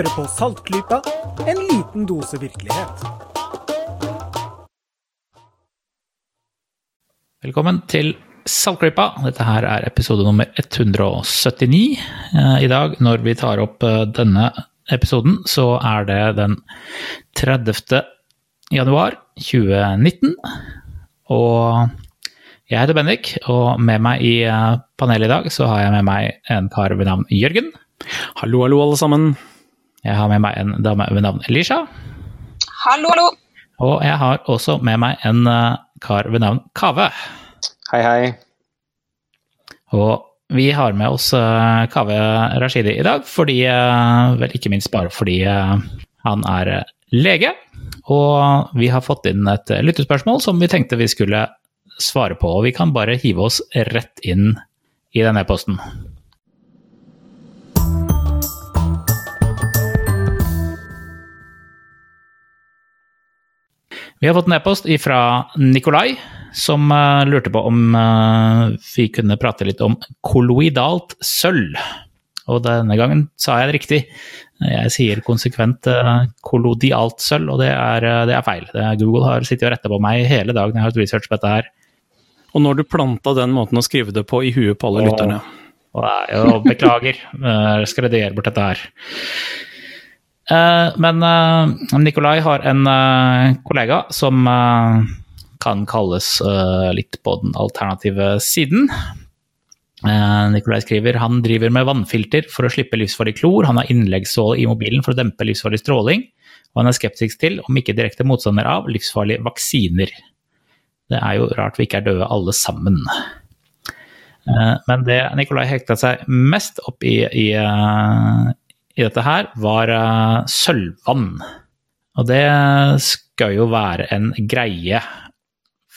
Hører på Saltklypa, en liten dose virkelighet. Velkommen til Saltklypa. Dette her er episode nummer 179. Eh, I dag, når vi tar opp eh, denne episoden, så er det den 30. januar 2019. Og jeg heter Bendik, og med meg i eh, panelet i dag så har jeg med meg en kar ved navn Jørgen. Hallo, hallo, alle sammen. Jeg har med meg en dame ved navn Elisha. Hallo, hallo. Og jeg har også med meg en eh, kar ved navn Kave. Hei, hei. Og vi har med oss eh, Kave Rashidi i dag, fordi eh, Vel, ikke minst bare fordi han er lege. Og vi har fått inn et lyttespørsmål som vi tenkte vi skulle svare på. Og vi kan bare hive oss rett inn i den e-posten. Vi har fått en e-post fra Nikolai, som uh, lurte på om uh, vi kunne prate litt om kolloidalt sølv. Og denne gangen sa jeg det riktig. Jeg sier konsekvent uh, kollodialt sølv, og det er, det er feil. Det er Google har sittet og retta på meg hele dagen jeg har hatt research på dette her. Og når du planta den måten å skrive det på i huet på alle lytterne. Og og, jo beklager. Jeg skal redigere bort dette her. Eh, Men eh, Nikolai har en eh, kollega som kan kalles litt på den alternative siden. Nikolai skriver han driver med vannfilter for å slippe livsfarlig klor. Han har innleggssål i mobilen for å dempe livsfarlig stråling. Og han er skeptisk til, om ikke direkte motstander av, livsfarlige vaksiner. Det er jo rart vi ikke er døde alle sammen. Men det Nikolai hekta seg mest opp i, i, i dette her, var uh, sølvvann. Og det skal jo være en greie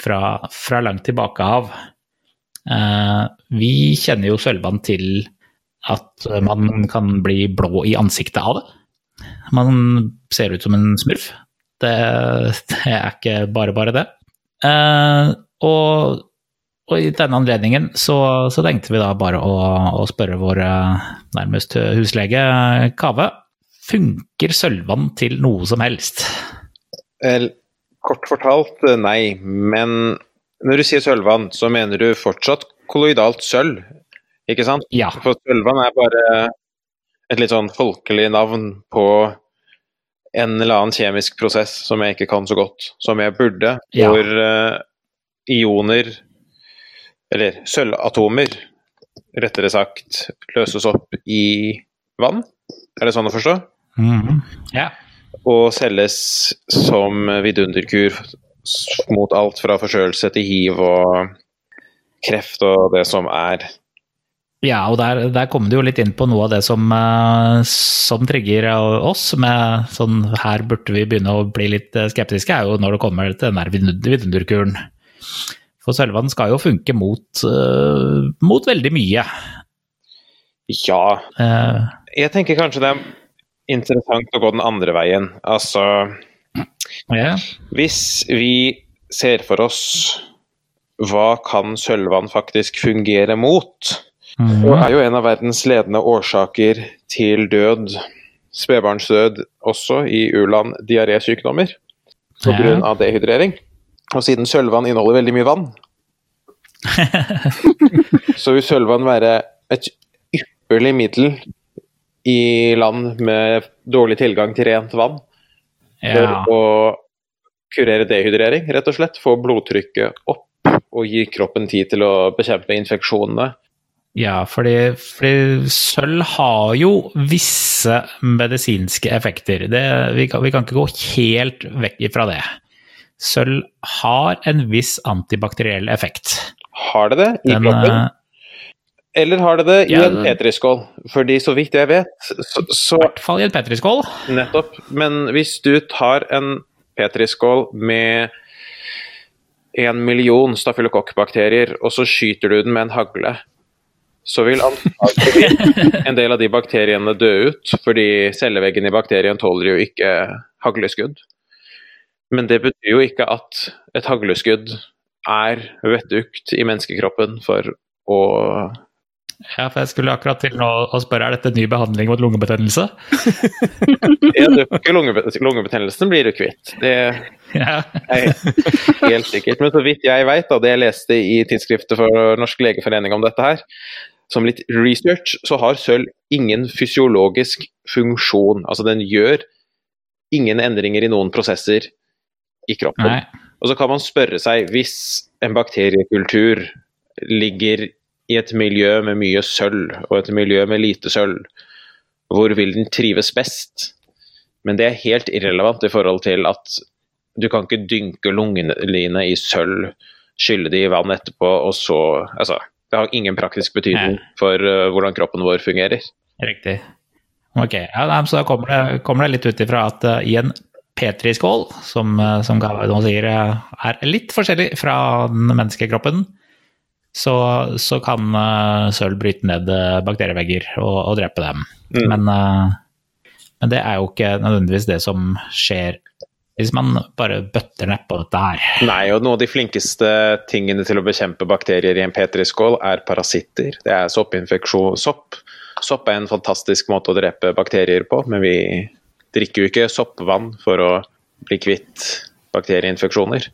fra, fra langt tilbake av. Uh, Vi kjenner jo sølvvann til at man kan bli blå i ansiktet av det. Man ser ut som en smurf. Det, det er ikke bare bare det. Uh, og og i denne anledningen så, så tenkte vi da bare å, å spørre vår eh, nærmest huslege Kave. Funker sølvvann til noe som helst? Vel, kort fortalt eh, nei, men når du sier sølvvann, så mener du fortsatt kolloidalt sølv, ikke sant? Ja. For sølvvann er bare et litt sånn folkelig navn på en eller annen kjemisk prosess som jeg ikke kan så godt som jeg burde, Ja. hvor uh, ioner, eller sølvatomer, rettere sagt, løses opp i vann. Er det sånn å forstå? Mm. ja. og selges som vidunderkur mot alt fra forkjølelse til hiv og kreft og det som er. Ja, og der, der kommer du jo litt inn på noe av det som, eh, som trigger oss. med sånn Her burde vi begynne å bli litt eh, skeptiske, er jo når det kommer til den der vidund- vidunderkuren. For sølvvann skal jo funke mot, uh, mot veldig mye. Ja, Uh, jeg tenker kanskje det er interessant å gå den andre veien. Altså, yeah. hvis vi ser for oss hva kan sølvvann faktisk fungere mot, Mm. og er jo en av verdens ledende årsaker til død, spedbarnsdød også i u-land, diarésykdommer. pga. Ja. dehydrering. Og siden sølvvann inneholder veldig mye vann, så vil sølvvann være et ypperlig middel i land med dårlig tilgang til rent vann for ja. å kurere dehydrering, rett og slett. Få blodtrykket opp og gi kroppen tid til å bekjempe infeksjonene. Ja, fordi, fordi sølv har jo visse medisinske effekter. Det, vi, kan, vi kan ikke gå helt vekk ifra det. Sølv har en viss antibakteriell effekt. Har det det i Den, kroppen? eh, Eller har det det i ja, en petriskål? Fordi så vidt jeg vet, så, så I hvert fall i en petriskål. Nettopp. Men hvis du tar en petriskål med en million stafylokokkbakterier, og så skyter du den med en hagle, så vil antakelig en del av de bakteriene dø ut, fordi celleveggen i bakterien tåler jo ikke hagleskudd. Men det betyr jo ikke at et hagleskudd er vettugt i menneskekroppen for å Ja, for jeg skulle akkurat til nå å spørre, er dette ny behandling mot lungebetennelse? Ja, du får ikke lungebetennelsen blir du kvitt. Det Ja. er helt sikkert. Men så vidt jeg vet, og det jeg leste i tidsskriftet for Norsk legeforening om dette her, som litt research, så har sølv ingen fysiologisk funksjon. Altså den gjør ingen endringer i noen prosesser i kroppen. Nei. Og så kan man spørre seg, hvis en bakteriekultur ligger i et miljø med mye sølv, og et miljø med lite sølv, hvor vil den trives best? Men det er helt irrelevant i forhold til at du kan ikke dynke lungene dine i sølv, skylle de i vann etterpå, og så Altså, det har ingen praktisk betydning for uh, hvordan kroppen vår fungerer. Riktig. Ok, ja, så da kommer det, kommer det litt ut ifra at uh, i en Petri-skål, som, uh, som Gavar sier eh, er litt forskjellig fra den menneskekroppen, så, så kan eh, sølv bryte ned eh, bakterievegger og, og drepe dem. Mm. Men, eh, men det er jo ikke nødvendigvis det som skjer hvis man bare bøtter nedpå dette her. Nei, og noen av de flinkeste tingene til å bekjempe bakterier i en petriskål er parasitter. Det er soppinfeksjon. Sopp. Sopp er en fantastisk måte å drepe bakterier på, men vi drikker jo ikke soppvann for å bli kvitt bakterieinfeksjoner.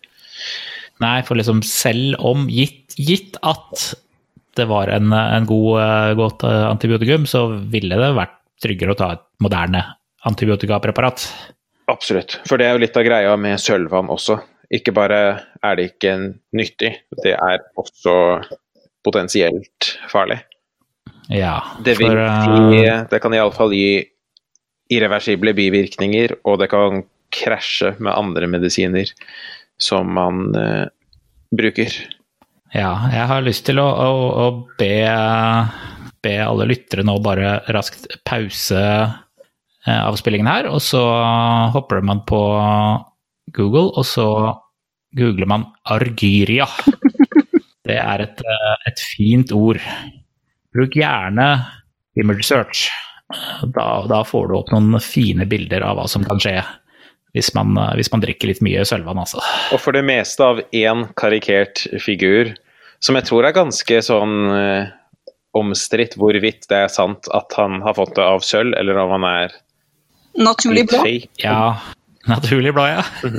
Nei, for liksom selv om gitt, gitt at det var en, en god, eh, godt eh, antibiotikum, så ville det vært tryggere å ta et moderne antibiotikapreparat. Absolutt. For det er jo litt av greia med sølvvann også. Ikke bare er det ikke nyttig, det er også potensielt farlig. Ja, Det, vil for eh, det kan iallfall gi irreversible bivirkninger, og det kan krasje med andre medisiner som man eh, bruker. ja, jeg har lyst til å, å, å be, be alle lyttere nå bare raskt pause eh, avspillingen her, og så hopper man på Google, og så googler man Argyria. Det er et, eh, et fint ord. Bruk gjerne image search. Da, da får du opp noen fine bilder av hva som kan skje hvis man, hvis man drikker litt mye sølvvann, altså. Og for det meste av én karikert figur, som jeg tror er ganske sånn eh, omstridt hvorvidt det er sant at han har fått det av sølv, eller om han er Naturlig blå. Ja, naturlig blå, ja.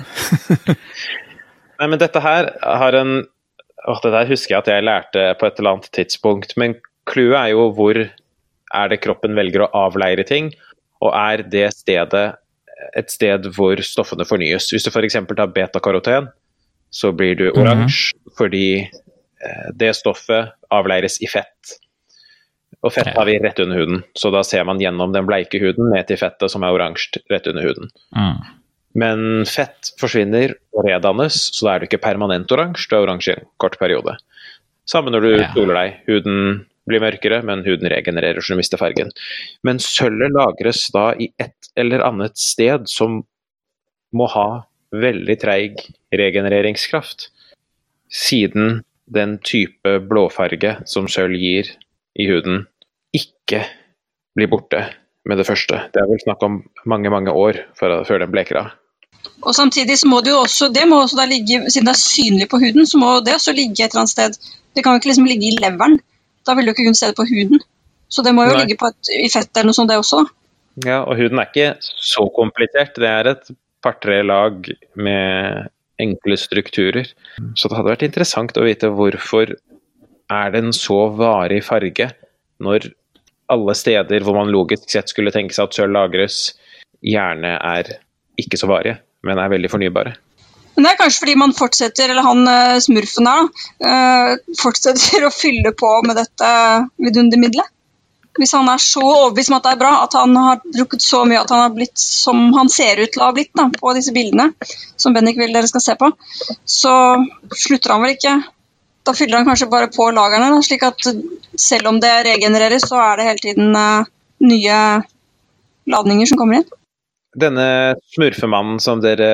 Nei, men dette her har en Åh, det der husker jeg at jeg lærte på et eller annet tidspunkt. Men clouet er jo hvor er det kroppen velger å avleire ting, og er det stedet et sted hvor stoffene fornyes. Hvis du f.eks. tar betakaroten, så blir du oransje fordi eh, det stoffet avleires i fett. Og fett har vi rett under huden, så da ser man gjennom den bleike huden ned til fettet som er oransje rett under huden. Mm. Men fett forsvinner og redannes, så da er du ikke permanent oransje, du er oransje i en kort periode. Samme når du Ja. deg. Huden blir mørkere, men huden regenererer så du mister fargen. Men sølvet lagres da i et eller annet sted som må ha veldig treig regenereringskraft. Siden den type blåfarge som sølv gir i huden, ikke blir borte med det første. Det er vel snakk om mange, mange år før, den bleker av. Og samtidig så må det jo også, det må også ligge, siden det er synlig på huden, så må det også ligge et eller annet sted. Det kan jo ikke liksom ligge i leveren. Da vil du ikke kunne se det på huden. Så det må jo Nei. ligge på et, i fett eller noe sånt, det også. Ja, og huden er ikke så komplisert. Det er et par-tre lag med enkle strukturer. Så det hadde vært interessant å vite hvorfor er det en så varig farge når alle steder hvor man logisk sett skulle tenke seg at sølv lagres, gjerne er ikke så varige, men er veldig fornybare. Det er kanskje fordi man fortsetter, eller han eh, smurfen her, da, eh, fortsetter å fylle på med dette vidundermiddelet. Hvis han er så overbevist om at det er bra, at han har drukket så mye at han har blitt som han ser ut til å ha blitt da, på disse bildene, som Bennik vil dere skal se på, så slutter han vel ikke. Da fyller han kanskje bare på lagrene, slik at selv om det regenereres, så er det hele tiden eh, nye ladninger som kommer inn. Denne smurfemannen som dere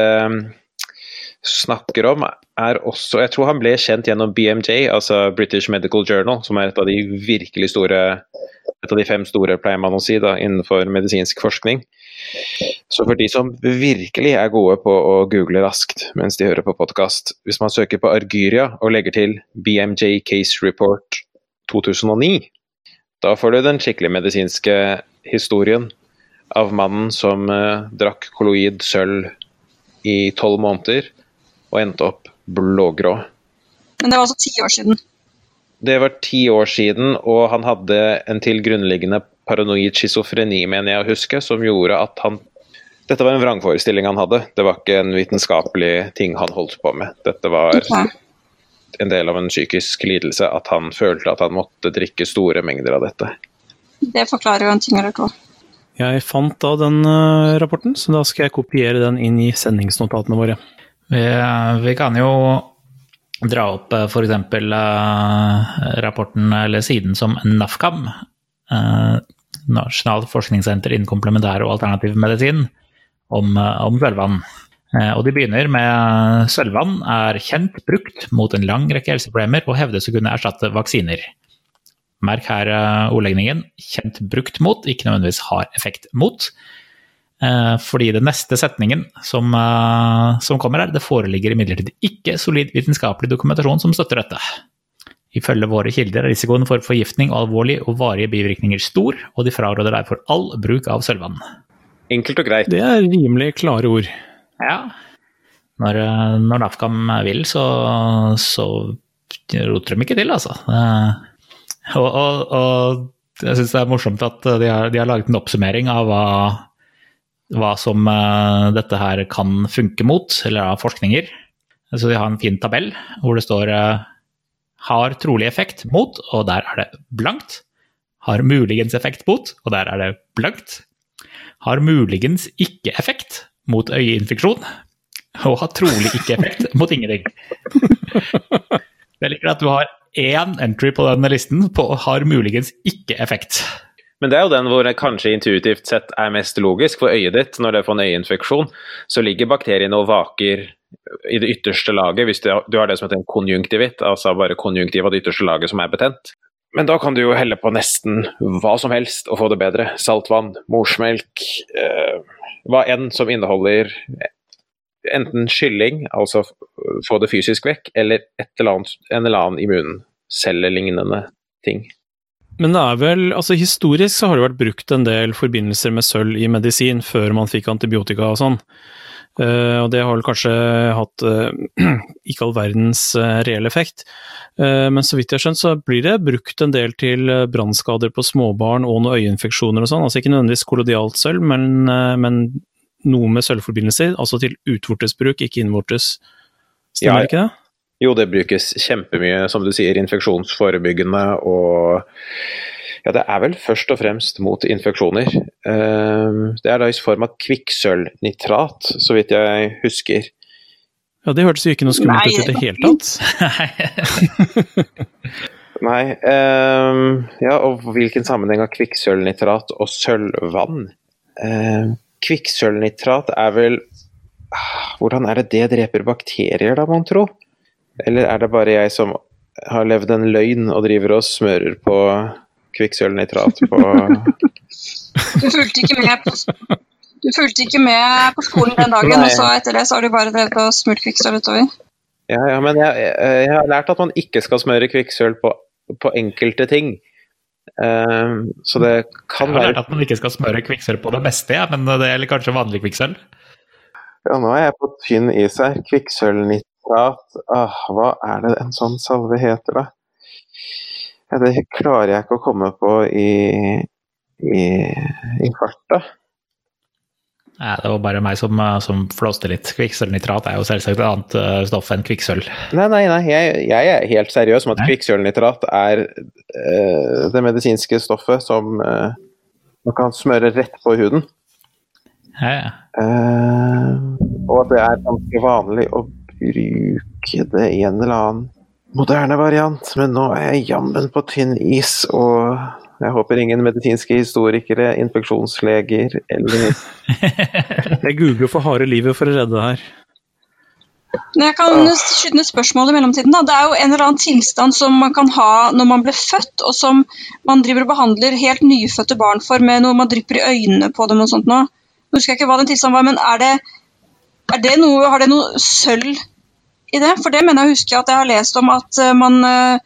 snakker om, er også Jeg tror han ble kjent gjennom BMJ, altså British Medical Journal, som er et av de virkelig store Et av de fem store, pleier man å si, da, innenfor medisinsk forskning. Så for de som virkelig er gode på å google raskt mens de hører på podkast, hvis man søker på Argyria og legger til BMJ Case Report 2009, Da får du den skikkelig medisinske historien av mannen som eh, drakk koloid sølv i tolv måneder og endte opp blågrå. Men det var altså ti år siden. Det var ti år siden, og han hadde en til grunnleggende paranoid schizofreni, mener jeg å huske, som gjorde at han Dette var en vrangforestilling han hadde, det var ikke en vitenskapelig ting han holdt på med. Dette var okay. en del av en psykisk lidelse, at han følte at han måtte drikke store mengder av dette. Det forklarer jo en ting eller to. Jeg fant da den eh, rapporten, så da skal jeg kopiere den inn i sendingsnotatene våre. Vi, vi kan jo dra opp f.eks. rapporten eller siden som NAFKAM, eh, Nasjonalt forskningssenter innen komplementær og alternativ medisin, om, eh, om sølvvann. Eh, Og de begynner med sølvvann er kjent brukt mot en lang rekke helseproblemer og hevdes å kunne erstatte vaksiner. Merk her eh, ordlegningen. Kjent brukt mot, ikke nødvendigvis har effekt mot. Eh, Fordi den neste setningen som, eh, som kommer her, det foreligger imidlertid ikke solid vitenskapelig dokumentasjon som støtter dette. Ifølge våre kilder er risikoen for forgiftning og alvorlige og varige bivirkninger stor, og de fraråder derfor all bruk av sølvvann. Enkelt og greit. Det er rimelig klare ord. Ja, når, eh, når NAFCAM vil, så, så roter de ikke til, altså. Eh, Og, og, og jeg syns det er morsomt at de har, de har laget en oppsummering av hva, hva som eh, dette her kan funke mot, eller av forskninger. Så de har en fin tabell hvor det står eh, har trolig effekt mot, og der er det blankt. Har muligens effekt mot, og der er det blankt. Har muligens ikke effekt mot øyeinfeksjon, og har trolig ikke effekt mot ingenting. Jeg liker at du har én entry på denne listen på har muligens ikke effekt. Men det er jo den hvor det kanskje intuitivt sett er mest logisk for øyet ditt. Når det får en øyeinfeksjon, så ligger bakteriene og vaker i det ytterste laget, hvis du har- det som heter en konjunktivitt, altså bare konjunktiv av det ytterste laget som er betent. Men da kan du jo helle på nesten hva som helst og få det bedre. Saltvann, morsmelk, eh, hva enn som inneholder enten kylling, altså få det fysisk vekk, eller et eller annet, en eller annen immuncellelignende ting. Men det er vel, altså historisk så har det vært brukt en del forbindelser med sølv i medisin før man fikk antibiotika og sånn. Uh, og det har vel kanskje hatt uh, ikke all verdens uh, reell effekt. Eh, men så vidt jeg har skjønt så blir det brukt en del til eh, brannskader på småbarn og noen øyeinfeksjoner og sånn. Altså ikke nødvendigvis kollodialt sølv, men, eh, men noe med sølvforbindelser. Altså til utvortesbruk, ikke innvortes. Stemmer Ja, ikke det? Jo, det brukes kjempemye, som du sier, infeksjonsforebyggende og Ja, det er vel først og fremst mot infeksjoner. Ehm, Det er da i form av kvikksølvnitrat, så vidt jeg husker. Ja, det hørtes jo ikke noe skummelt ut i det hele tatt. Nei, ehm, ja, og hvilken sammenheng har kvikksølvnitrat og sølvvann? Ehm, kvikksølvnitrat er vel ah, Hvordan er det det dreper bakterier, da, mon tro? Eller er det bare jeg som har levd en løgn og driver og smører på kvikksølvnitrat på Du fulgte ikke med på, du fulgte ikke med på skolen den dagen, Nei. og så etter det så har du bare drevet og smurt kvikksølv utover. Ja, ja, men jeg, jeg, jeg har lært at man ikke skal smøre kvikksølv på, på enkelte ting. Um, så det kan Jeg har lært at man ikke skal smøre kvikksølv på det meste, ja, men det gjelder kanskje vanlig kvikksølv. Ja, nå er jeg på tynn is her. Kvikksølvnitrat ah, Hva er det en sånn salve heter, da? Ja, det klarer jeg ikke å komme på i, i, i farta. Nei, det var bare meg som, eh, som flåste litt. Kvikksølvnitrat er jo selvsagt et annet eh, stoff enn kvikksølv. Nei, nei, nei. Jeg, jeg er helt seriøs om at kvikksølvnitrat er uh, det medisinske stoffet som uh, man kan smøre rett på huden. Ja, ja. Uh, og at det er ganske vanlig å bruke det i en eller annen moderne variant. Men nå er jeg jammen på tynn is, og jeg håper ingen medisinske historikere, infeksjonsleger eller Jeg googler for harde livet for å redde det her. Jeg kan skyte ned spørsmålet i mellomtiden. Da. Det er jo en eller annen tilstand som man kan ha når man ble født, og som man driver og behandler helt nyfødte barn for med noe man drypper i øynene på dem og sånt nå. Nå husker jeg ikke hva den tilstanden var, men er det, det noe, har det noe sølv i det? For det mener jeg å huske at jeg har lest om at eh, man eh,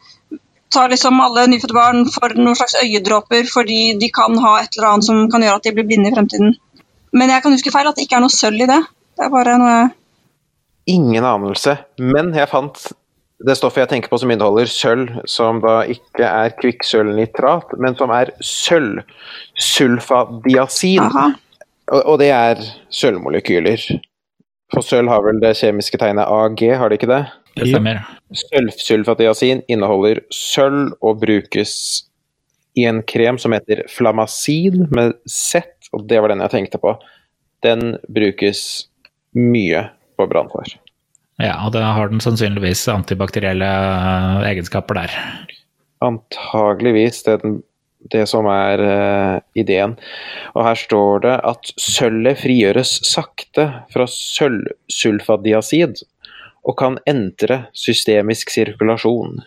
tar liksom alle nyfødte barn for noen slags øyedråper fordi de kan ha et eller annet som kan gjøre at de blir blinde i fremtiden. Men jeg kan huske feil at det ikke er noe sølv i det. Det er bare noe Ingen anelse. Men jeg fant det stoffet jeg tenker på som inneholder sølv, som da ikke er kvikksølvnitrat, men som er sølvsulfadiazin. Aha. Og, og det er sølvmolekyler. For sølv har vel det kjemiske tegnet AG, har det ikke det? Det stemmer. Sølvsulfadiazin inneholder sølv og brukes i en krem som heter flamasin med Z, og det var den jeg tenkte på. Den brukes mye på brannfar. Ja, og da har den sannsynligvis antibakterielle eh, egenskaper der. Antageligvis det, den- det som er uh, ideen. Og her står det at sølvet frigjøres sakte fra sølvsulfadiazid og kan entre systemisk sirkulasjon.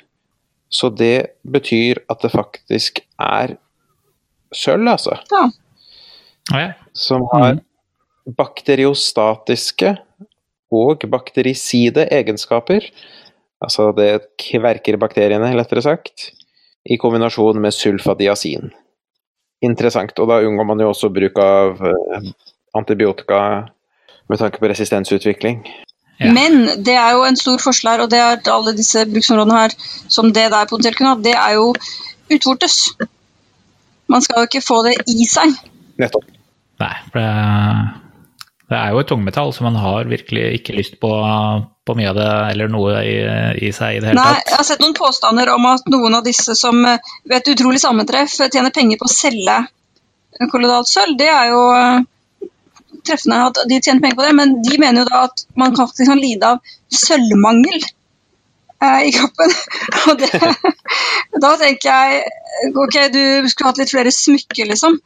Så det betyr at det faktisk er sølv, altså. Ja. Ja. Som har bakteriostatiske og bakteriside egenskaper. Altså det kverker bakteriene, lettere sagt, i kombinasjon med sulfadiazin. Interessant. Og da unngår man jo også bruk av eh, antibiotika med tanke på resistensutvikling. Ja. Men det er jo en stor forskjell her, og det er alle disse bruksområdene her som det der potensielt kunne hatt, det er jo utvortes. Man skal jo ikke få det i seg. Nettopp. Nei, for det, det er jo et tungmetall, så man har virkelig ikke lyst på, på mye av det, eller noe i, i seg i det hele Nei, jeg har sett noen påstander om at noen av disse som eh, ved et utrolig sammentreff tjener penger på å selge kollodalt sølv, det er jo eh, treffende at de tjener penger på det, men de mener jo da at man faktisk kan lide av sølvmangel eh, i kroppen. Og det, da tenker jeg ok, du skulle hatt litt flere smykker, liksom.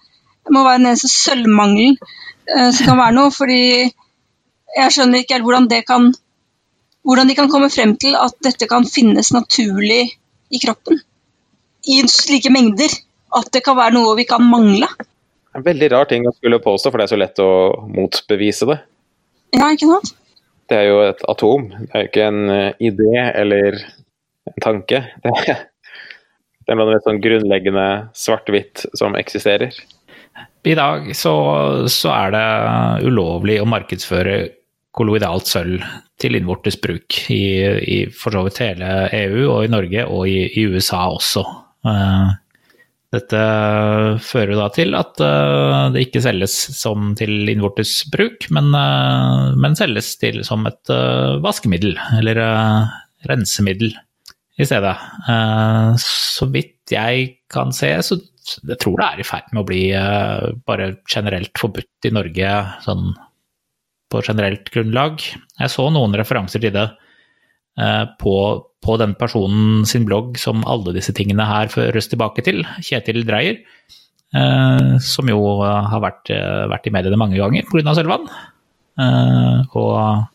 Det må være den eneste sølvmangelen eh, som kan være noe, fordi jeg skjønner ikke helt hvordan det kan hvordan de kan komme frem til at dette kan finnes naturlig i kroppen. I slike mengder. At det kan være noe vi kan mangle. En veldig rar ting å skulle påstå, for det er så lett å motbevise det. Ja, ikke sant? Det er jo et atom, det er jo ikke en eh, idé eller en tanke. Det er, det er noe sånn grunnleggende svart-hvitt som eksisterer. I dag så, så er det ulovlig å markedsføre kolloidalt sølv til innvortes bruk i, i for så vidt hele EU og i Norge og i, i USA også. Uh, Dette fører da til at uh, det ikke selges som til innvortes bruk, men, uh, men selges til som et vaskemiddel eller rensemiddel i stedet. Så vidt jeg kan se, så jeg tror det er i ferd med å bli bare generelt forbudt i Norge sånn på generelt grunnlag. Jeg så noen referanser til det eh, på, på den personen sin blogg som alle disse tingene her føres tilbake til, Kjetil Dreyer, eh, som jo har vært, eh, vært i mediene mange ganger pga. Sølvvann. Eh, og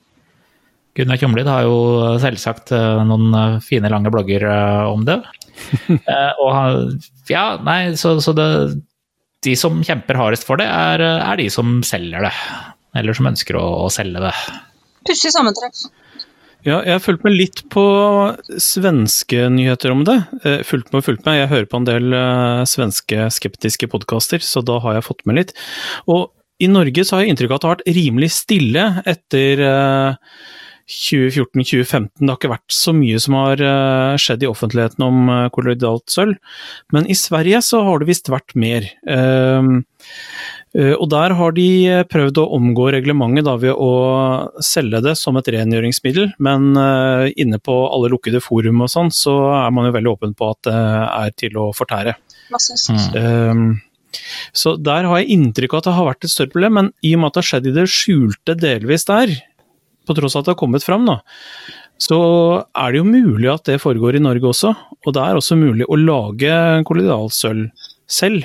Gunnar Tjomlid har jo selvsagt noen fine, lange blogger om det. Og ja, nei, så, så det De som kjemper hardest for det, er, er de som selger det. Eller som ønsker å, å selge det. Pussig sammentreff. Ja, jeg har fulgt med litt på svenske nyheter om det. Eh, Fulgt med og fulgt med. Jeg hører på en del eh, svenske skeptiske podkaster, så da har jeg fått med litt. Og i Norge så har jeg inntrykk av at det har vært rimelig stille etter eh, 2014-2015. Det har ikke vært så mye som har eh, skjedd i offentligheten om eh, kolloidalt sølv, men i Sverige så har det visst vært mer. Ehm, Eh, Og der har de eh, prøvd å omgå reglementet da, ved å selge det som et rengjøringsmiddel, men eh, inne på alle lukkede forum og sånn, så er man jo veldig åpen på at det er til å fortære. Mm. Um, Så der har jeg inntrykk av at det har vært et større problem, men i og med at det har skjedd i det skjulte delvis der, på tross av at det har kommet fram, da, så er det jo mulig at det foregår i Norge også. Og det er også mulig å lage kollidalsølv selv,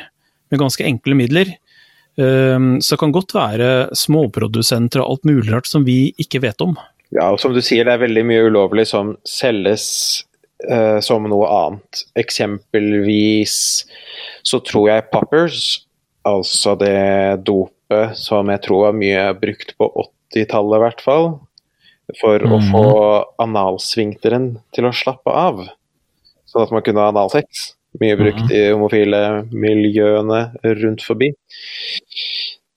med ganske enkle midler. Um, Så det kan godt være småprodusenter og alt mulig rart som vi ikke vet om. Ja, og som du sier, det er veldig mye ulovlig som selges uh, som noe annet. Eksempelvis så tror jeg poppers, altså det dopet som jeg tror var mye brukt på 80-tallet i hvert fall, for å Mhm. få analsvinkteren til å slappe av. Så sånn at man kunne ha analsex. Mye brukt i homofile miljøene rundt forbi.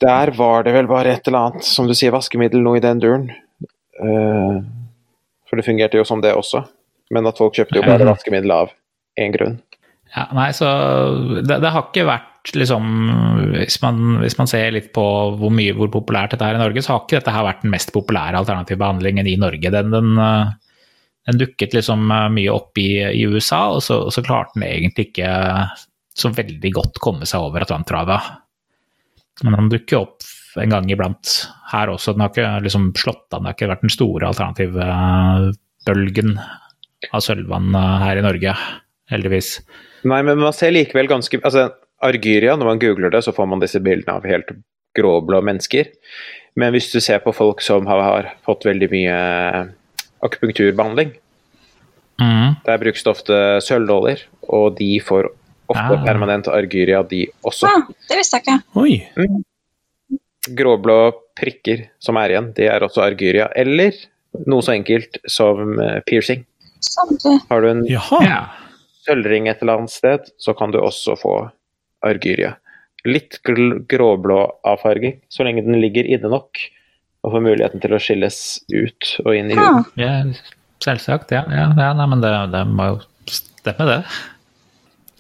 Der var det vel bare et eller annet, som du sier, vaskemiddel, noe i den duren. Uh, for det fungerte jo som det også. Men at folk kjøpte jo bare vaskemiddel av én grunn. Ja, nei, så det, det har ikke vært liksom hvis man, hvis man ser litt på hvor mye hvor populært dette er i Norge, så har ikke dette her vært den mest populære alternative behandlingen i Norge. Den, den, eh, den dukket liksom eh, mye opp i, i USA, og så, og så klarte den egentlig ikke så veldig godt komme seg over Atlanterhavet. Men den dukker opp en gang iblant her også. Den har ikke liksom slått an, det har ikke vært den store alternativbølgen av sølvvann eh, her i Norge, heldigvis. Nei, men man ser likevel ganske altså, Argyria, når man googler det, så får man disse bildene av helt gråblå mennesker. Men hvis du ser på folk som har, har fått veldig mye akupunkturbehandling, Mm. der brukes det ofte sølvdåler, og de får ofte Ah. permanent argyria, de også. Ja, det visste jeg ikke. Oi. Gråblå prikker som er igjen, det er også argyria. Eller noe så enkelt som eh, piercing. Samtidig. Har du en Jaha. Sølvring et eller annet sted, så kan du også få argyria. Litt gråblå avfarging, så lenge den ligger inne nok og får muligheten til å skilles ut og inn i Ja. huden. Ja, selvsagt. Ja, ja, ja nei, men det, det må jo stemme, det.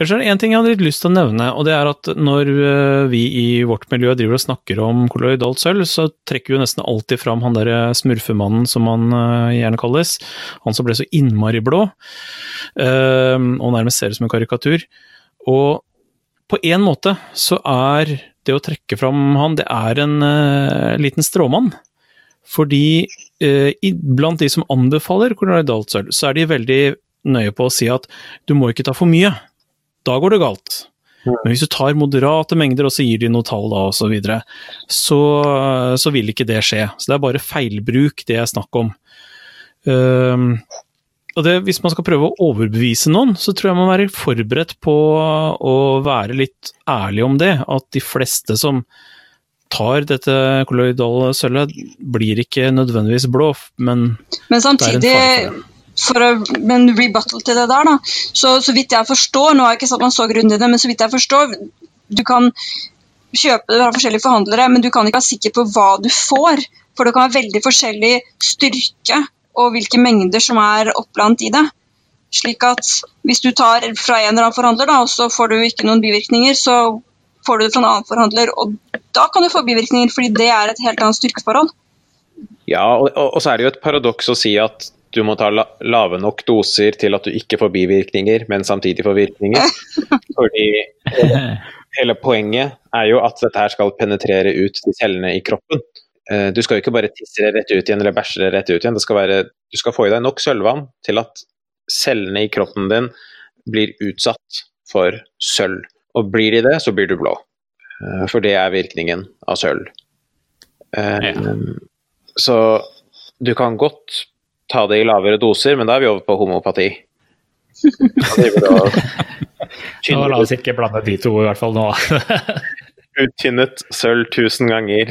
Ellers er det én ting jeg hadde litt lyst til å nevne, og det er at når øh, vi i vårt miljø driver og snakker om kolloidalt sølv, så trekker vi jo nesten alltid fram han derre smurfemannen som han øh, gjerne kalles. Han som ble så innmari blå, øh, og nærmest ser ut som en karikatur. Og på en måte så er det å trekke fram han, det er en liten stråmann. Fordi eh, i- blant de som anbefaler kolloidalt sølv, så er de veldig nøye på å si at du må ikke ta for mye da går det galt. Men hvis du tar moderate mengder, og så gir de noe tall da, osv., så videre, så, så vil ikke det skje. Så det er bare feilbruk det er snakk om. Um, og det, hvis man skal prøve å overbevise noen, så tror jeg man må være forberedt på å være litt ærlig om det. At de fleste som tar dette kolloidale sølvet, blir ikke nødvendigvis blå, men Men samtidig, for å, men rebuttal til det der, da. Så, så vidt jeg forstår, nå har jeg ikke satt meg så grundig i det, men så vidt jeg forstår, du kan kjøpe det fra forskjellige forhandlere, men du kan ikke være sikker på hva du får. For det kan være veldig forskjellig styrke og hvilke mengder som er oppblandet i det. Slik at hvis du tar fra en eller annen forhandler, da, og så får du ikke noen bivirkninger, så får du det fra en annen forhandler, og da kan du få bivirkninger, fordi det er et helt annet styrkeforhold. Ja, og, og, og så er det jo et paradoks å si at du må ta la, lave nok doser til at du ikke får bivirkninger, men samtidig får virkninger. Fordi hele, poenget er jo at dette her skal penetrere ut de cellene i kroppen. Eh, Du skal jo ikke bare tisse det rett ut igjen eller bæsje det rett ut igjen. Det skal være, du skal få i deg nok sølvvann til at cellene i kroppen din blir utsatt for sølv. Og blir de det, så blir du blå. Eh, For det er virkningen av sølv. Eh, Ja. Så du kan godt ta det i lavere doser, men da er vi over på homopati. Nå, la oss ikke blande de to, i hvert fall nå. uttynnet sølv tusen ganger.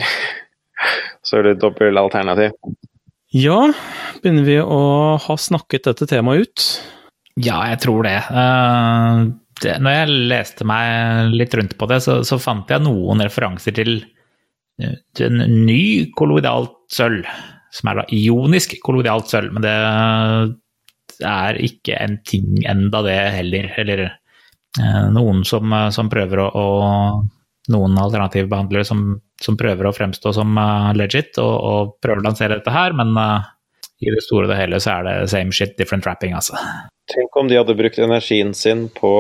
Så er det dobbel alternativ. ja, begynner vi å ha snakket dette temaet ut? Ja, jeg tror det. Eh, det. Når jeg leste meg litt rundt på det, så, så fant jeg noen referanser til, eh, til en ny kolloidalt sølv, som er da ionisk kolloidalt sølv, men det er ikke en ting enda det heller. Eller eh, noen som, som prøver å, å Noen alternativbehandlere som, som prøver å fremstå som uh, legit og, og prøver å lansere dette her, men uh, i det store og det hele så er det same shit, different wrapping, altså. Tenk om de hadde brukt energien sin på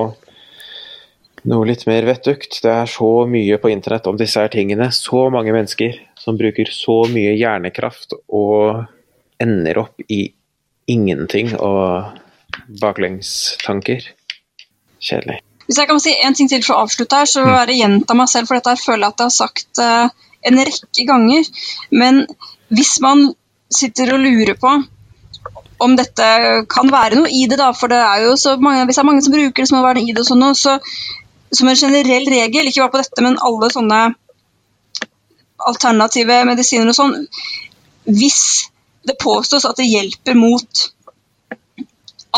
noe litt mer vettugt. Det er så mye på internett om disse her tingene. Så mange mennesker som bruker så mye hjernekraft og ender opp i ingenting og baklengstanker. Kjedelig. Hvis jeg kan si en ting til for å avslutte her, så er det gjenta meg selv, for dette her føler jeg at jeg har sagt eh, en rekke ganger. Men hvis man sitter og lurer på om dette kan være noe i det, da, for det er jo så mange, hvis det er mange som bruker det, så må det være noe i det og sånn så som en generell regel, ikke bare på dette, men alle sånne alternative medisiner og sånn, hvis det påstås at det hjelper mot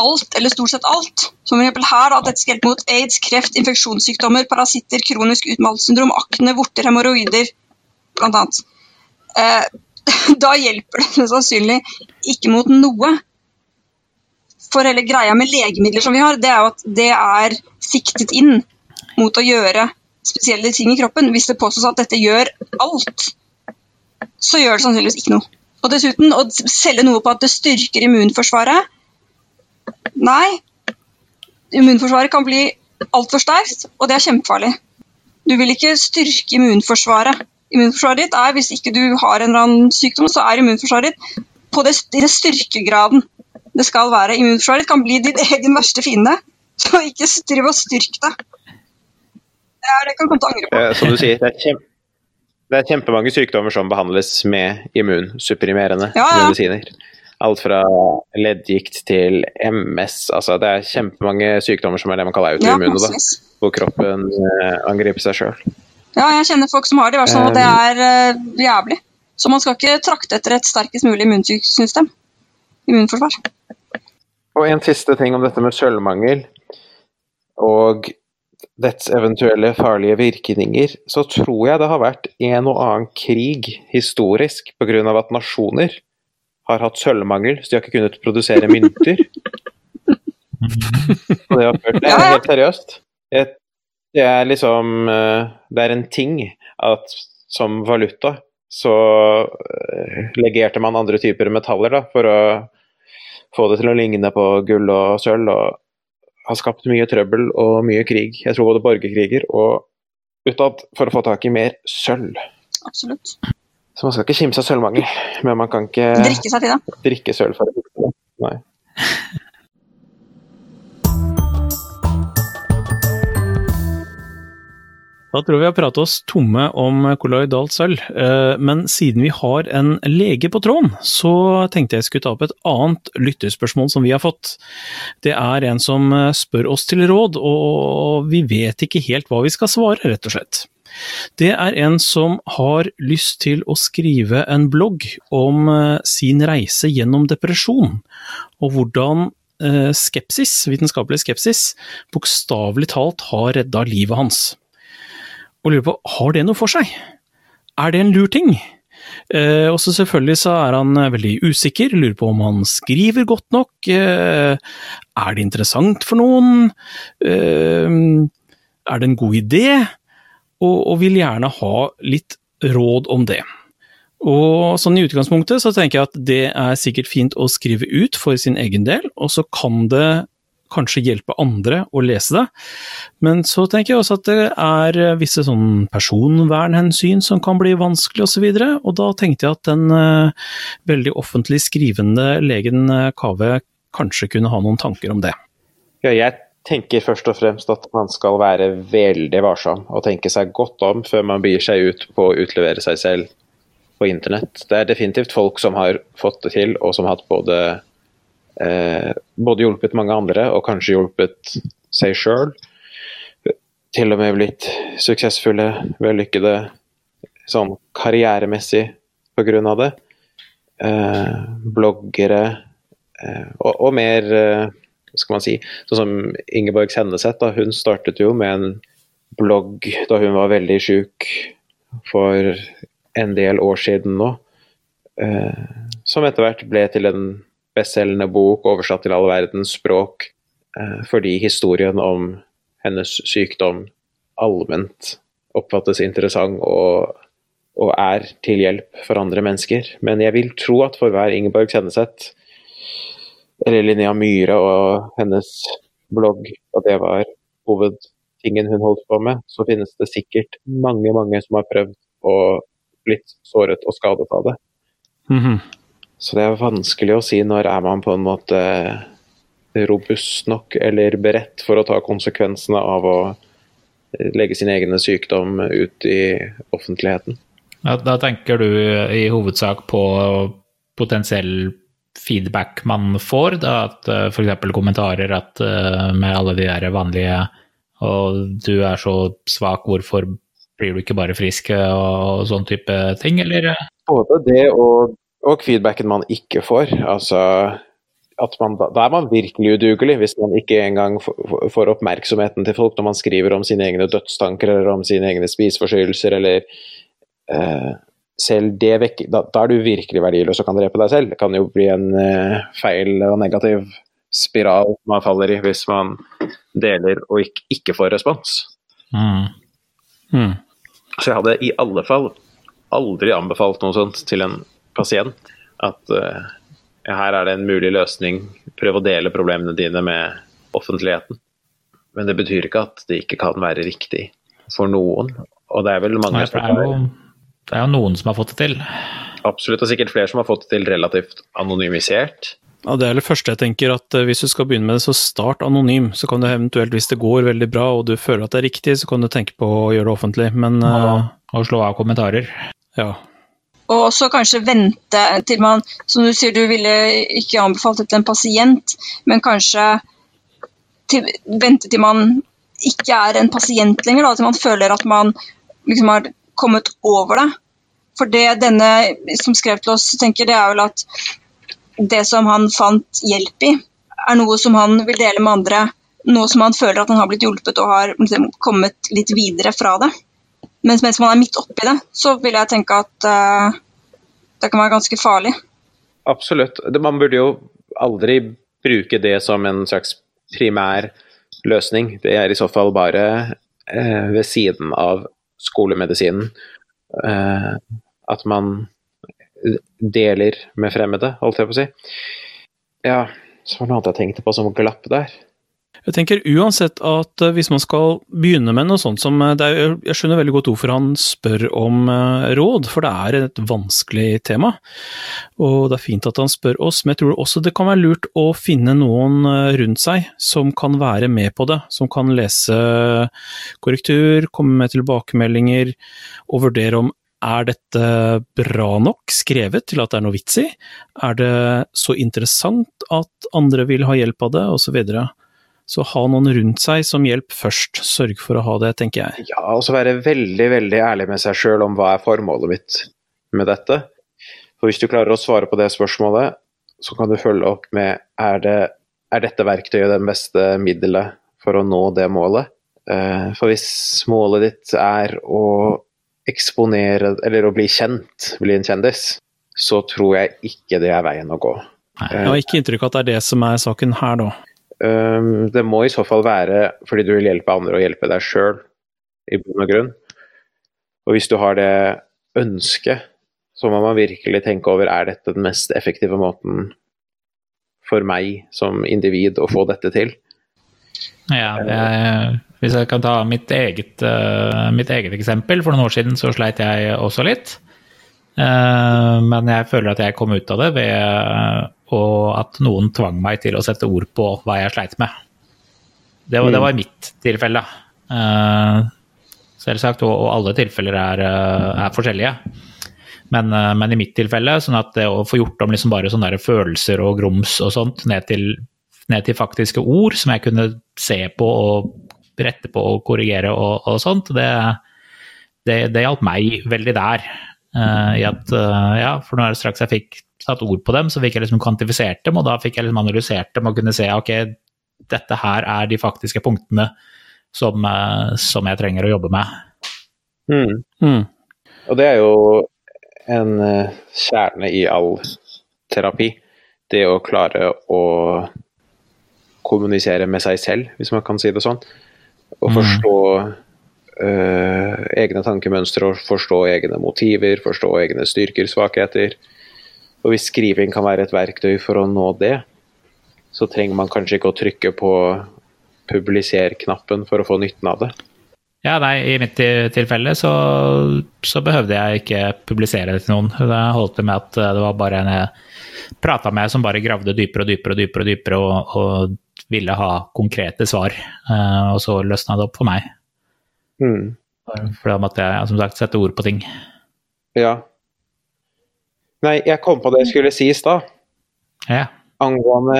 alt, eller stort sett alt. Som eksempel her, at dette skal hjelpe mot aids, kreft, infeksjonssykdommer, parasitter, kronisk utmattelsessyndrom, akne, vorter, hemoroider, annet. Eh, da hjelper det sannsynlig ikke mot noe. For hele greia med legemidler som vi har, det er jo at det er siktet inn mot å gjøre spesielle ting i kroppen. Hvis det påstås at dette gjør alt, så gjør det sannsynligvis ikke noe. Og dessuten, å selge noe på at det styrker immunforsvaret Nei. Immunforsvaret kan bli altfor sterkt, og det er kjempefarlig. Du vil ikke styrke immunforsvaret. Immunforsvaret ditt er, Hvis ikke du har en eller annen sykdom, så er immunforsvaret ditt på det, den styrkegraden det skal være. Immunforsvaret ditt kan bli din egen verste fiende. Så ikke driv og styrk deg. Det, er, det kan du komme angre på. Eh, som du sier, det er, kjempe, det er kjempemange sykdommer som behandles med immunsupprimerende Ja, ja. medisiner. Alt fra leddgikt til MS. Altså, det er kjempemange sykdommer som er det man kaller Ja, autoimmune, da, hvor kroppen eh, angriper seg sjøl. Ja, jeg kjenner folk som har det, i hvert fall, og det er eh, jævlig. Så man skal ikke trakte etter et sterkest mulig immunsystem. Immunforsvar. Og en siste ting om dette med sølvmangel og dets eventuelle farlige virkninger, så tror jeg det har vært en og annen krig historisk pga. at nasjoner har hatt sølvmangel, så de har ikke kunnet produsere mynter. Og det har ført til er helt seriøst. Det er liksom eh, Det er en ting at som valuta så eh, legerte man andre typer metaller da, for å få det til å ligne på gull og sølv, og har skapt mye trøbbel og mye krig. Jeg tror både borgerkriger og utad for å få tak i mer sølv. Absolutt. Så man skal ikke kimse av sølvmangel, men man kan ikke Drikke drikke sølv for det. Nei. Da tror vi har pratet oss tomme om kolloidalt sølv, eh, men siden vi har en lege på tråden, så tenkte jeg skulle ta opp et annet lytterspørsmål som vi har fått. Det er en som eh, spør oss til råd, og vi vet ikke helt hva vi skal svare, rett og slett. Det er en som har lyst til å skrive en blogg om eh, sin reise gjennom depresjon, og hvordan skepsis, vitenskapelig skepsis, bokstavelig talt har redda livet hans og lurer på har det noe for seg. Er det en lur ting? Eh, og så selvfølgelig så er han eh, veldig usikker, lurer på om han skriver godt nok. Eh, er det interessant for noen? Eh, er det en god idé? Og, og vil gjerne ha litt råd om det. Og sånn i utgangspunktet så tenker jeg at det er sikkert fint å skrive ut for sin egen del, og så kan det kanskje hjelpe andre å lese det. Men så tenker jeg også at det er visse sånn personvernhensyn som kan bli vanskelig osv. Og, så og da tenkte jeg at den eh, veldig offentlig skrivende legen eh, Kave kanskje kunne ha noen tanker om det. Ja, jeg tenker først og fremst at man skal være veldig varsom og tenke seg godt om før man begir seg ut på å utlevere seg selv på internett. Det er definitivt folk som har fått det til, og som har hatt både eh, både hjulpet mange andre og kanskje hjulpet seg sjøl. Til og med blitt suksessfulle, vellykkede sånn karrieremessig pga. det. Eh, bloggere eh, og, og mer eh, skal man si, sånn som Ingeborg Senneset. Hun startet jo med en blogg da hun var veldig sjuk for en del år siden nå. Eh, som etter hvert ble til en bestselgende bok oversatt til all verdens språk. Eh, fordi historien om hennes sykdom allment oppfattes interessant og, og er til hjelp for andre mennesker. Men jeg vil tro at for hver Ingeborg Senneset, eller Linnea Myhre og hennes blogg, og det var hovedtingen hun holdt på med, så finnes det sikkert mange, mange som har prøvd og blitt såret og skadet av det. Mhm. Så det er vanskelig å si når er man på en måte robust nok eller beredt for å ta konsekvensene av å legge sin egen sykdom ut i offentligheten. Da, da tenker du i hovedsak på potensiell feedback man får, da, at uh, f.eks. kommentarer at eh, med alle de der vanlige og du er så svak, hvorfor blir du ikke bare frisk og, sånn type ting, eller? Både det og, og feedbacken man ikke får. Altså at man, da, er man virkelig udugelig, hvis man ikke engang får, får oppmerksomheten til folk når man skriver om sine egne dødstanker eller om sine egne spiseforstyrrelser eller eh, selv det vekker da, da, er du virkelig verdiløs og kan drepe deg selv. Det kan jo bli en eh, feil og negativ spiral man faller i hvis man deler og ikke, ikke får respons. Mm. Mm. Så jeg hadde i alle fall aldri anbefalt noe sånt til en pasient. At uh, her er det en mulig løsning, prøv å dele problemene dine med offentligheten. Men det betyr ikke at det ikke kan være riktig for noen. Og det er vel mange Nei, det, er jo, det er jo noen som har fått det til. Absolutt, og sikkert flere som har fått det til relativt anonymisert. Ja, Det er det første jeg tenker, at eh, hvis du skal begynne med det, så start anonym. Så kan du eventuelt, hvis det går veldig bra og du føler at det er riktig, så kan du tenke på å gjøre det offentlig. Men ja, eh, og slå av kommentarer. ja. Og også kanskje vente til man Som du sier, du ville ikke anbefalt det til en pasient, men kanskje til, vente til man ikke er en pasient lenger, da, til man føler at man liksom har kommet over det. For det denne som skrev til oss, tenker, det er vel at det som han fant hjelp i, er noe som han vil dele med andre. Noe som han føler at han har blitt hjulpet og har liksom, kommet litt videre fra det. Mens mens man er midt oppi det, så vil jeg tenke at uh, det kan være ganske farlig. Absolutt. Man burde jo aldri bruke det som en slags primær løsning. Det er i så fall bare uh, ved siden av skolemedisinen. Uh, at man deler med fremmede, holdt jeg på å si. Ja, så var det noe annet jeg tenkte på som glapp der. Jeg tenker uansett at eh, hvis man skal begynne med noe sånt som eh, er, Jeg skjønner veldig godt hvorfor han spør om eh, råd, for det er et vanskelig tema. Og det er fint at han spør oss, men jeg tror også det kan være lurt å finne noen rundt seg som kan være med på det. Som kan lese korrektur, komme med tilbakemeldinger og vurdere om er dette bra nok skrevet til at det er noe vits i? Er det så interessant at andre vil ha hjelp av det, osv.? Så, så ha noen rundt seg som hjelp først. Sørg for å ha det, tenker jeg. Ja, og så være veldig, veldig ærlig med seg sjøl om hva er formålet mitt med dette. For hvis du klarer å svare på det spørsmålet, så kan du følge opp med er, det, er dette verktøyet det beste middelet for å nå det målet? For hvis målet ditt er å eksponere, eller å bli kjent, bli en kjendis, så tror jeg ikke det er veien å gå. Jeg har ikke inntrykk av at det er det som er saken her, da. Um, det må i så fall være fordi du vil hjelpe andre og hjelpe deg sjøl, i bunn og grunn. Og hvis du har det ønsket, så må man virkelig tenke over er dette den mest effektive måten for meg som individ å få dette til. Ja, jeg, hvis jeg kan ta mitt eget, uh, mitt eget, eksempel. For noen år siden så sleit jeg også litt. Uh, men jeg føler at jeg kom ut av det ved uh, at noen tvang meg til å sette ord på hva jeg sleit med. Det var, mm. det var mitt tilfelle. selvsagt, og, og, alle tilfeller er, er forskjellige. Men, men, i mitt tilfelle, sånn at det å få gjort om liksom bare sånne følelser og grums og sånt ned til ned til faktiske ord som jeg kunne se på og rette på og korrigere og, og sånt, det, det, det hjalp meg veldig der. Uh, i at, uh, ja, for når straks jeg fikk satt ord på dem, så fikk jeg liksom kvantifisert dem, og da fikk jeg liksom analysert dem og kunne se ok, dette her er de faktiske punktene som, uh, som jeg trenger å jobbe med. Mm. Mm. Og det er jo en kjerne i all terapi. Det å klare å kommunisere med seg selv, hvis man kan si det sånn. Og forstå uh, egne tankemønstre, forstå egne motiver, forstå egne styrker, svakheter. Og hvis skriving kan være et verktøy for å nå det, så trenger man kanskje ikke å trykke på publiser-knappen for å få nytten av det. Ja, nei, I mitt tilfelle så, så, behøvde jeg ikke publisere det til noen. Det holdt med at det var bare en jeg prata med som bare gravde dypere og dypere og dypere, og dypere og, og ville ha konkrete svar. Uh, og så løsna det opp for meg. Mm. For da måtte jeg som sagt sette ord på ting. Ja. Nei, jeg kom på det jeg skulle si i stad. Ja. Angående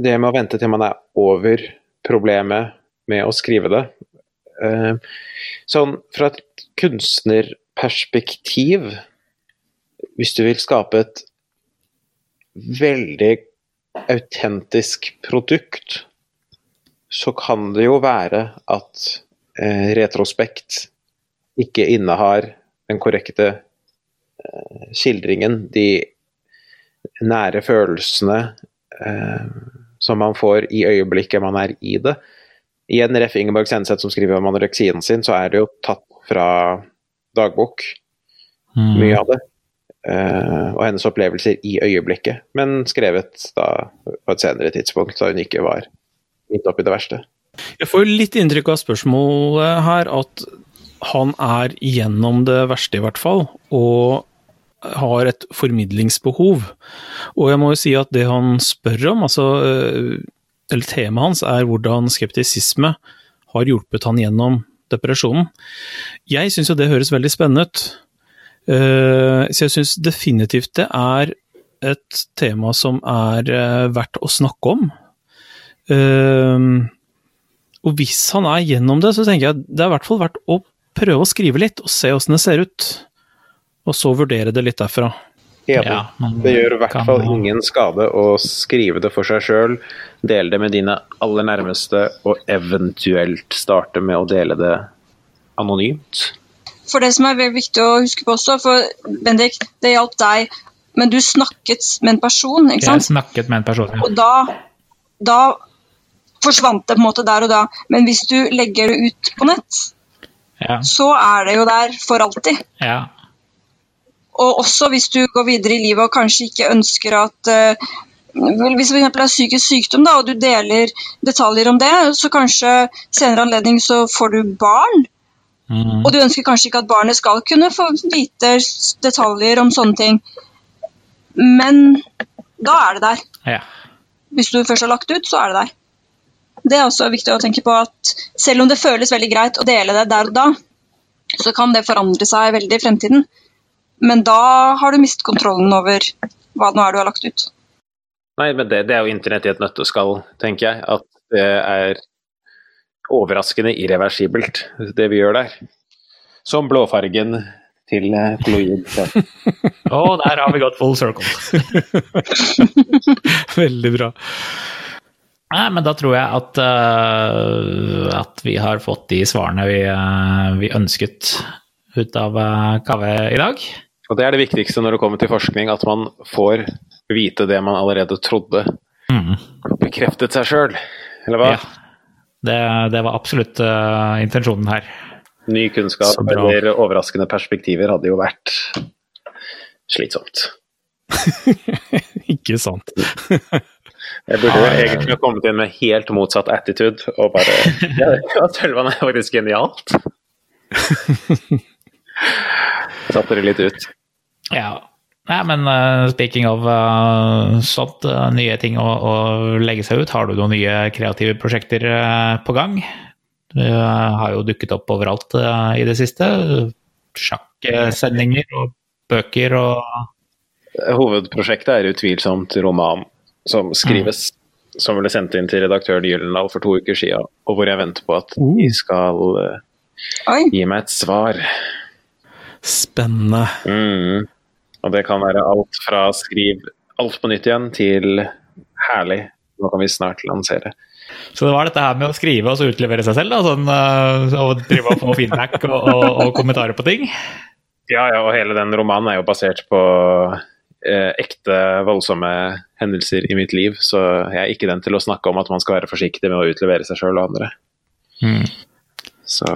det med å vente til man er over problemet med å skrive det. Uh, sånn fra et kunstnerperspektiv Hvis du vil skape et veldig autentisk produkt, så kan det jo være at eh, retrospekt ikke innehar den korrekte eh, skildringen, de nære følelsene eh, som man får i øyeblikket man er i det. I en ref. Ingeborg Senseth som skriver om anoreksien sin, så er det jo tatt fra dagbok, mye av det. eh, og hennes opplevelser i øyeblikket, men skrevet da på et senere tidspunkt, da hun ikke var midt oppi det verste. Jeg får litt inntrykk av spørsmålet her at han er gjennom det verste, i hvert fall, og har et formidlingsbehov. Og jeg må jo si at det han spør om, altså øh, eller temaet hans, er hvordan skeptisisme har hjulpet han gjennom depresjonen. Jeg syns jo det høres veldig spennende ut. Eh, Så jeg syns definitivt det er et tema som er eh, verdt å snakke om. Eh, Og hvis han er gjennom det, så tenker jeg det er i hvert fall verdt å prøve å skrive litt, og se åssen det ser ut. Og så vurdere det litt derfra. Enig. Ja, men det gjør i hvert kan- fall ingen skade å skrive det for seg sjøl, dele det med dine aller nærmeste, og eventuelt starte med å dele det anonymt. For det som er veldig viktig å huske på også, for Bendik, det hjalp deg, men du snakket med en person, ikke sant? Jeg snakket med en person. ja. Og da, da forsvant det på en måte der og da. Men hvis du legger det ut på nett, Ja, så er det jo der for alltid. ja. Og også hvis du går videre i livet og kanskje ikke ønsker at vel, Hvis det er psykisk sykdom, da, og du deler detaljer om det, så kanskje senere anledning så får du barn. Mm. Og du ønsker kanskje ikke at barnet skal kunne få vite detaljer om sånne ting. Men da er det der. ja. Hvis du først har lagt ut, så er det der. Det er også viktig å tenke på at selv om det føles veldig greit å dele det der og da, så kan det forandre seg veldig i fremtiden. Men da har du mistet kontrollen over hva det nå er du har lagt ut. Nei, men det, det er jo internett i et nøtteskall, tenker jeg. At det er overraskende irreversibelt, det vi gjør der. Som blåfargen til Floyd. Å, oh, der har vi gått full circle. Veldig bra. Nei, men da tror jeg at, uh, at vi har fått de svarene vi, uh, vi ønsket ut av uh, Kaveh i dag. Og det er det viktigste når det kommer til forskning, at man får vite det man allerede trodde. Mm. Bekreftet seg sjøl, eller hva? Ja. Det, det var absolutt uh, intensjonen her. Ny kunnskap eller overraskende perspektiver hadde jo vært slitsomt. Ikke sant. Jeg burde jo egentlig ha kommet inn med helt motsatt attitude og bare ja, Sølvan er faktisk genialt. Satte det litt ut. Ja. Nei, men uh, speaking of uh, sånt, uh, nye ting å, å legge seg ut, har du noen nye kreative prosjekter på gang? Du har jo dukket opp overalt i det siste. Sjakksendinger og bøker og Hovedprosjektet er utvilsomt roman som skrives, som ble sendt inn til redaktøren Gyllendal for to uker siden, og hvor jeg venter på at de skal eh, gi meg et svar. Spennende. Mm. Og det kan være alt fra skriv alt på nytt igjen til herlig, nå kan vi snart lansere. Så det var dette her med å skrive og så utlevere seg selv, da, sånn, øh, og drive og få feedback og, og, og kommentarer på ting? Ja, ja, og hele den romanen er jo basert på eh, ekte voldsomme hendelser i mitt liv, så jeg er ikke den til å snakke om at man skal være forsiktig med å utlevere seg sjøl og andre. Mm. Så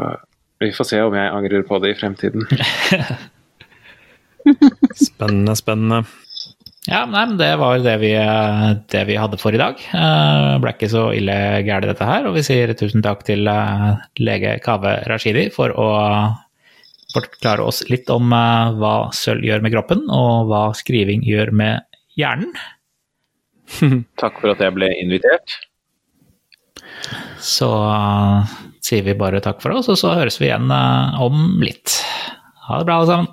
vi får se om jeg angrer på det i fremtiden. Spennende, spennende. Ja, nei, men det var det vi, det vi hadde for i dag. Det ble ikke så ille gærent, dette her, og vi sier tusen takk til øh, lege Kaveh Rashidi for å forklare oss litt om øh, hva sølv gjør med kroppen, og hva skriving gjør med hjernen. Takk for at jeg ble invitert. Så sier vi bare takk for oss, og så høres vi igjen om litt. Ha det bra, alle sammen.